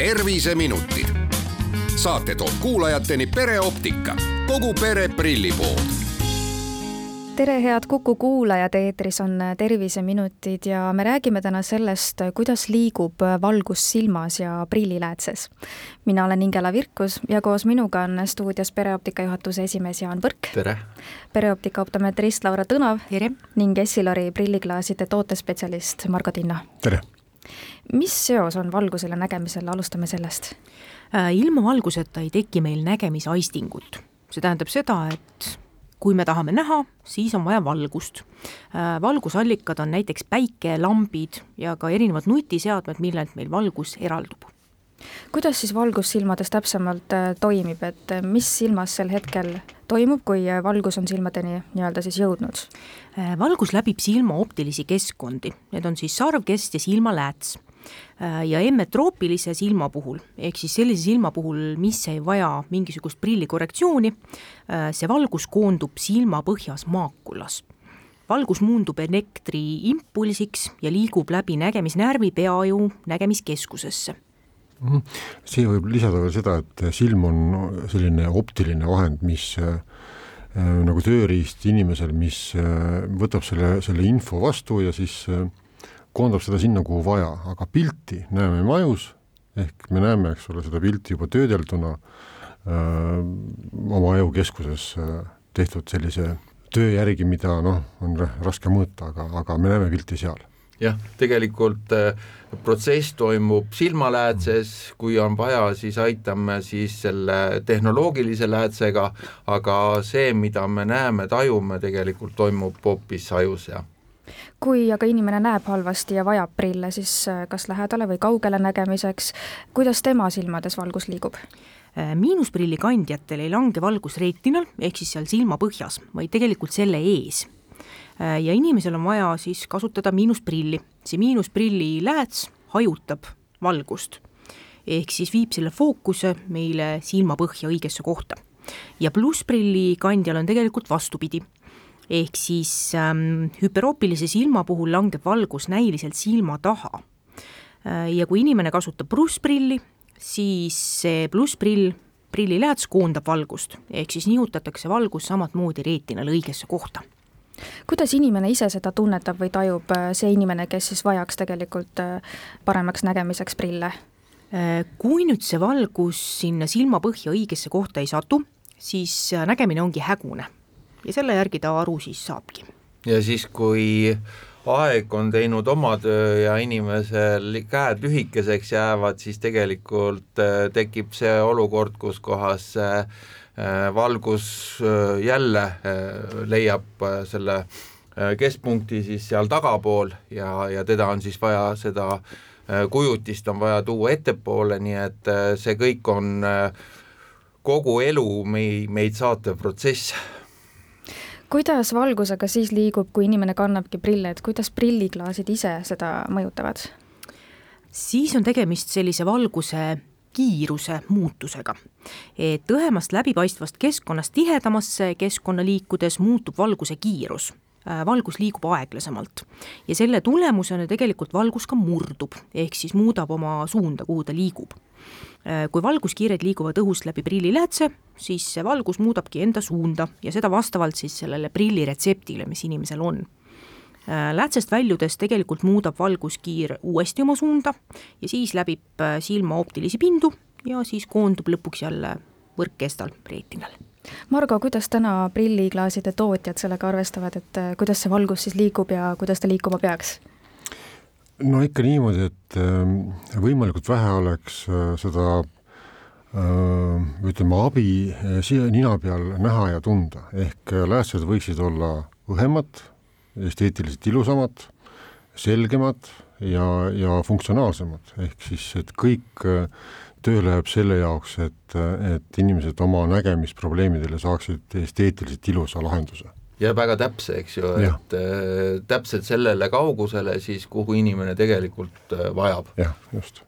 terviseminutid. saate toob kuulajateni pereoptika, kogu pere prillipood tere, head Kuku kuulajad, eetris on Terviseminutid ja me räägime täna sellest, kuidas liigub valgus silmas ja prilliläätses. mina olen Ingela Virkus ja koos minuga on stuudios pereoptika juhatuse esimees Jaan Võrk. tere! pereoptika optometrist Laura Tõnav. tere! ning Essilori prilliklaaside tootespetsialist Margo Tinna. tere! Mis seos on valgusel ja nägemisel, alustame sellest. Äh, ilma valguseta ei teki meil nägemisaistingut. see tähendab seda, et kui me tahame näha, siis on vaja valgust. Äh, valgusallikad on näiteks päike, lambid ja ka erinevad nutiseadmed, millelt meil valgus eraldub. Kuidas siis valgus silmades täpsemalt äh, toimib, et äh, mis silmas sel hetkel toimub, kui valgus on silmadeni nii-öelda siis jõudnud? valgus läbib silma optilisi keskkondi, need on siis sarvkest ja silmalääts Äh, ja emmetroopilise silma puhul, ehk siis sellise silma puhul, mis ei vaja mingisugust prillikorrektsiooni, äh, see valgus koondub silmapõhjas maakulas. valgus muundub elektriimpulsiks ja liigub läbi nägemisnärvi peajõu nägemiskeskusesse. Siia võib lisada veel seda, et silm on selline optiline vahend, mis äh, nagu tööriist inimesel, mis äh, võtab selle, selle info vastu ja siis äh, koondab seda sinna, kuhu vaja, aga pilti näeme me ajus, ehk me näeme, eks ole, seda pilti juba töödelduna öö, oma ajukeskuses tehtud sellise töö järgi, mida noh, on raske mõõta, aga, aga me näeme pilti seal jah, tegelikult äh, protsess toimub silmaläätses, kui on vaja, siis aitame siis selle tehnoloogilise läätsega, aga see, mida me näeme, tajume, tegelikult toimub hoopis ajus ja kui aga inimene näeb halvasti ja vajab prille, siis äh, kas lähedale või kaugele nägemiseks, kuidas tema silmades valgus liigub? Äh, miinusprilli kandjatel ei lange valgus reetinal ehk siis seal silmapõhjas, vaid tegelikult selle ees. Äh, ja inimesel on vaja siis kasutada miinusprilli, see miinusprilli lääts hajutab valgust. Ehk siis viib selle fookuse meile silmapõhja õigesse kohta. ja plussprilli kandjal on tegelikult vastupidi. Ehk siis ähm, hüperoopilise silma puhul langeb valgus näiliselt silma taha. Äh,. ja kui inimene kasutab plussprilli, siis see plussprill, prillilääts koondab valgust, ehk siis nihutatakse valgus samamoodi reetinale õigesse kohta kuidas inimene ise seda tunnetab või tajub, äh, see inimene, kes siis vajaks tegelikult äh, paremaks nägemiseks prille? Äh, kui nüüd see valgus sinna silmapõhja õigesse kohta ei satu, siis nägemine ongi hägune ja selle järgi ta aru siis saabki. ja siis, kui aeg on teinud oma töö ja inimesel käed lühikeseks jäävad, siis tegelikult tekib see olukord, kus kohas äh, valgus äh, jälle leiab selle keskpunkti siis seal tagapool ja, ja teda on siis vaja seda kujutist on vaja tuua ettepoole, nii et see kõik on kogu elu mei-, meid saatev protsess kuidas valgusega siis liigub, kui inimene kannabki prille, et kuidas prilliklaasid ise seda mõjutavad? siis on tegemist sellise valguse kiiruse muutusega. et õhemast läbipaistvast keskkonnast tihedamasse keskkonna liikudes muutub valguse kiirus äh, valgus liigub aeglasemalt ja selle tulemusena tegelikult valgus ka murdub, ehk siis muudab oma suunda, kuhu ta liigub Äh, kui valguskiired liiguvad õhust läbi prilliläätse, siis see valgus muudabki enda suunda ja seda vastavalt siis sellele prilliretseptile, mis inimesel on. Äh, läätsest väljudes tegelikult muudab valguskiir uuesti oma suunda ja siis läbib äh, silma optilisi pindu ja siis koondub lõpuks jälle võrkkestal reetinal Margo, kuidas täna prilliklaaside tootjad sellega arvestavad, et kuidas see valgus siis liigub ja kuidas ta liikuma peaks? no ikka niimoodi, et võimalikult vähe oleks äh, seda äh, ütleme, abi äh, siia nina peal näha ja tunda, ehk läätsed võiksid olla õhemad, esteetiliselt ilusamad, selgemad ja, ja funktsionaalsemad, ehk siis, et kõik töö läheb selle jaoks, et, et inimesed oma nägemisprobleemidele saaksid esteetiliselt ilusa lahenduse ja väga täpse, eks ju, et äh, täpselt sellele kaugusele siis, kuhu inimene tegelikult äh, vajab. jah, just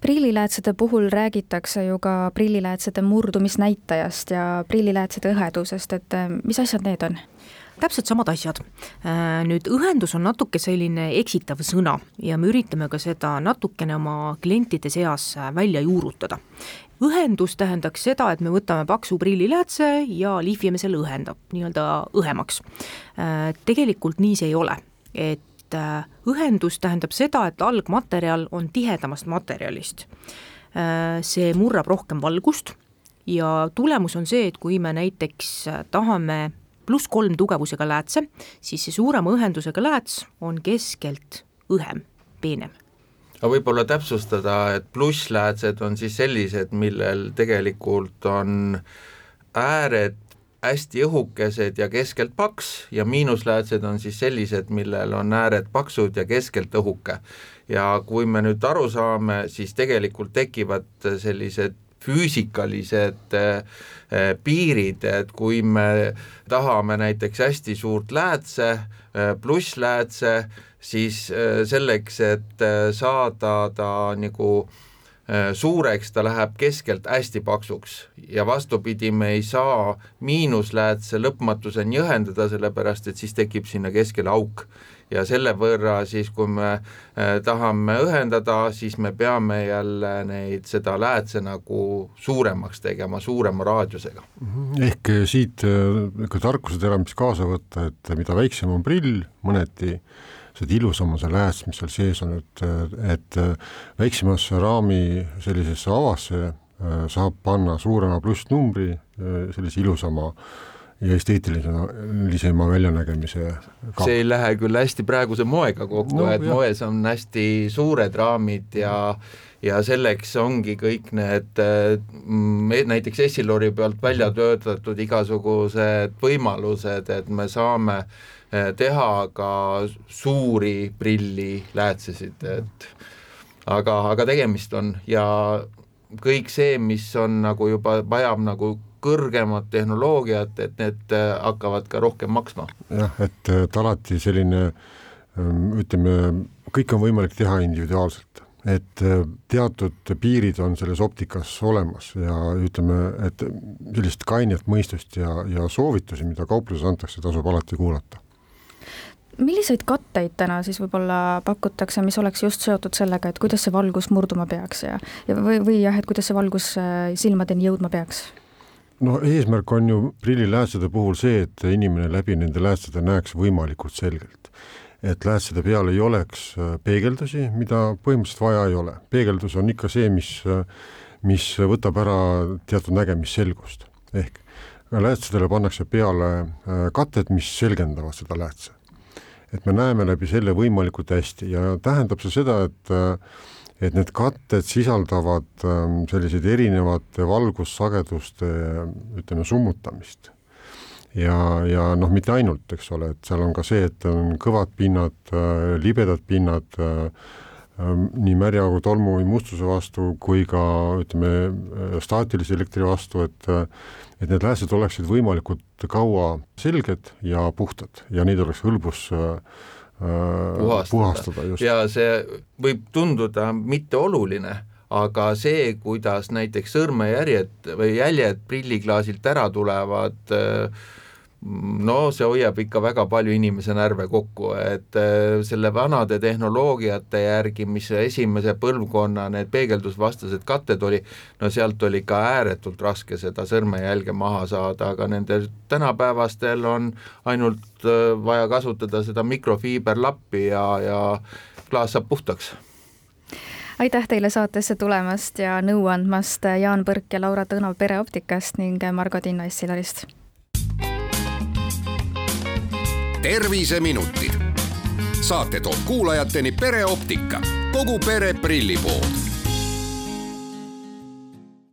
prilliläätsede puhul räägitakse ju ka prilliläätsede murdumisnäitajast ja prilliläätsede õhedusest, et äh, mis asjad need on? Täpselt samad asjad. Äh, nüüd õhendus on natuke selline eksitav sõna ja me üritame ka seda natukene oma klientide seas välja juurutada. õhendus tähendaks seda, et me võtame paksu prilliläätse ja lihvime selle õhenda, nii-öelda õhemaks. Äh, tegelikult nii see ei ole, et äh, õhendus tähendab seda, et algmaterjal on tihedamast materjalist. see murrab rohkem valgust ja tulemus on see, et kui me näiteks tahame pluss kolm tugevusega läätse, siis see suurema õhendusega lääts on keskelt õhem, peenem aga võib-olla täpsustada, et plussläätsed on siis sellised, millel tegelikult on ääred hästi õhukesed ja keskelt paks ja miinusläätsed on siis sellised, millel on ääred paksud ja keskelt õhuke. ja kui me nüüd aru saame, siis tegelikult tekivad sellised füüsikalised äh, äh, piirid, et kui me tahame näiteks hästi suurt läätse, äh, plussläätse, siis selleks, et saada ta nagu suureks, ta läheb keskelt hästi paksuks. Ja vastupidi, me ei saa miinusläätse lõpmatuseni õhendada, sellepärast et siis tekib sinna keskele auk ja selle võrra siis, kui me äh, tahame ühendada, siis me peame jälle neid, seda läätse nagu suuremaks tegema, suurema raadiusega. Mhm. ehk siit niisugune äh, tarkusetera, mis kaasa võtta, et mida väiksem on prill, mõneti seda ilusam on see lääts, mis seal sees on, et, et väiksemasse raami sellisesse avasse saab panna suurema plussnumbri, sellise ilusama äh, ja esteetilisema väljanägemise ka. see ei lähe küll hästi praeguse moega kokku no,, et jah. moes on hästi suured raamid ja ja selleks ongi kõik need mm, näiteks Essilori pealt välja töötatud igasugused võimalused, et me saame eh, teha ka suuri prilliläätsesid, et aga, aga tegemist on ja kõik see, mis on nagu juba, vajab nagu kõrgemat tehnoloogiat, et need äh, hakkavad ka rohkem maksma. jah, et, et alati selline ähm, ütleme, kõike on võimalik teha individuaalselt, et äh, teatud piirid on selles optikas olemas ja ütleme, et sellist kainet mõistust ja, ja soovitusi, mida kaupluses antakse, tasub alati kuulata milliseid katteid täna siis võib-olla pakutakse, mis oleks just seotud sellega, et kuidas see valgus murduma peaks ja, ja või, või jah, et kuidas see valgus äh, silmadeni jõudma peaks? No eesmärk on ju prilliläätsede puhul see, et inimene läbi nende läätsede näeks võimalikult selgelt. et läätsede peal ei oleks äh, peegeldusi, mida põhimõtteliselt vaja ei ole. peegeldus on ikka see, mis, äh, mis võtab ära teatud nägemisselgust. ehk läätsedele pannakse peale äh, katted, mis selgendavad seda läätse. et me näeme läbi selle võimalikult hästi ja tähendab see seda, et et need katted sisaldavad ähm, selliseid erinevate valgussageduste ütleme summutamist. ja, ja noh, mitte ainult, eks ole, et seal on ka see, et on kõvad pinnad, äh, libedad pinnad, äh, ähm, nii märja kui tolmu või mustuse vastu kui ka ütleme, äh, staatilise elektri vastu, et et need lääsed oleksid võimalikult kaua selged ja puhtad ja neid oleks hõlbus puhastada, puhastada. ja see võib tunduda mitteoluline, aga see, kuidas näiteks sõrmejärjed või jäljed prilliklaasilt ära tulevad äh, no see hoiab ikka väga palju inimese närve kokku, et äh, selle vanade tehnoloogiate järgi, mis esimese põlvkonna need peegeldusvastased katted oli, no sealt oli ikka ääretult raske seda sõrmejälge maha saada, aga nendel tänapäevastel on ainult äh, vaja kasutada seda mikrofiiberlappi ja, ja klaas saab puhtaks. Aitäh teile saatesse tulemast ja nõu andmast, Jaan Põrk ja Laura Tõnov Pereoptikast ning Margo Tinno Essilarist terviseminutid. saate toob kuulajateni pereoptika, kogu pere prillipood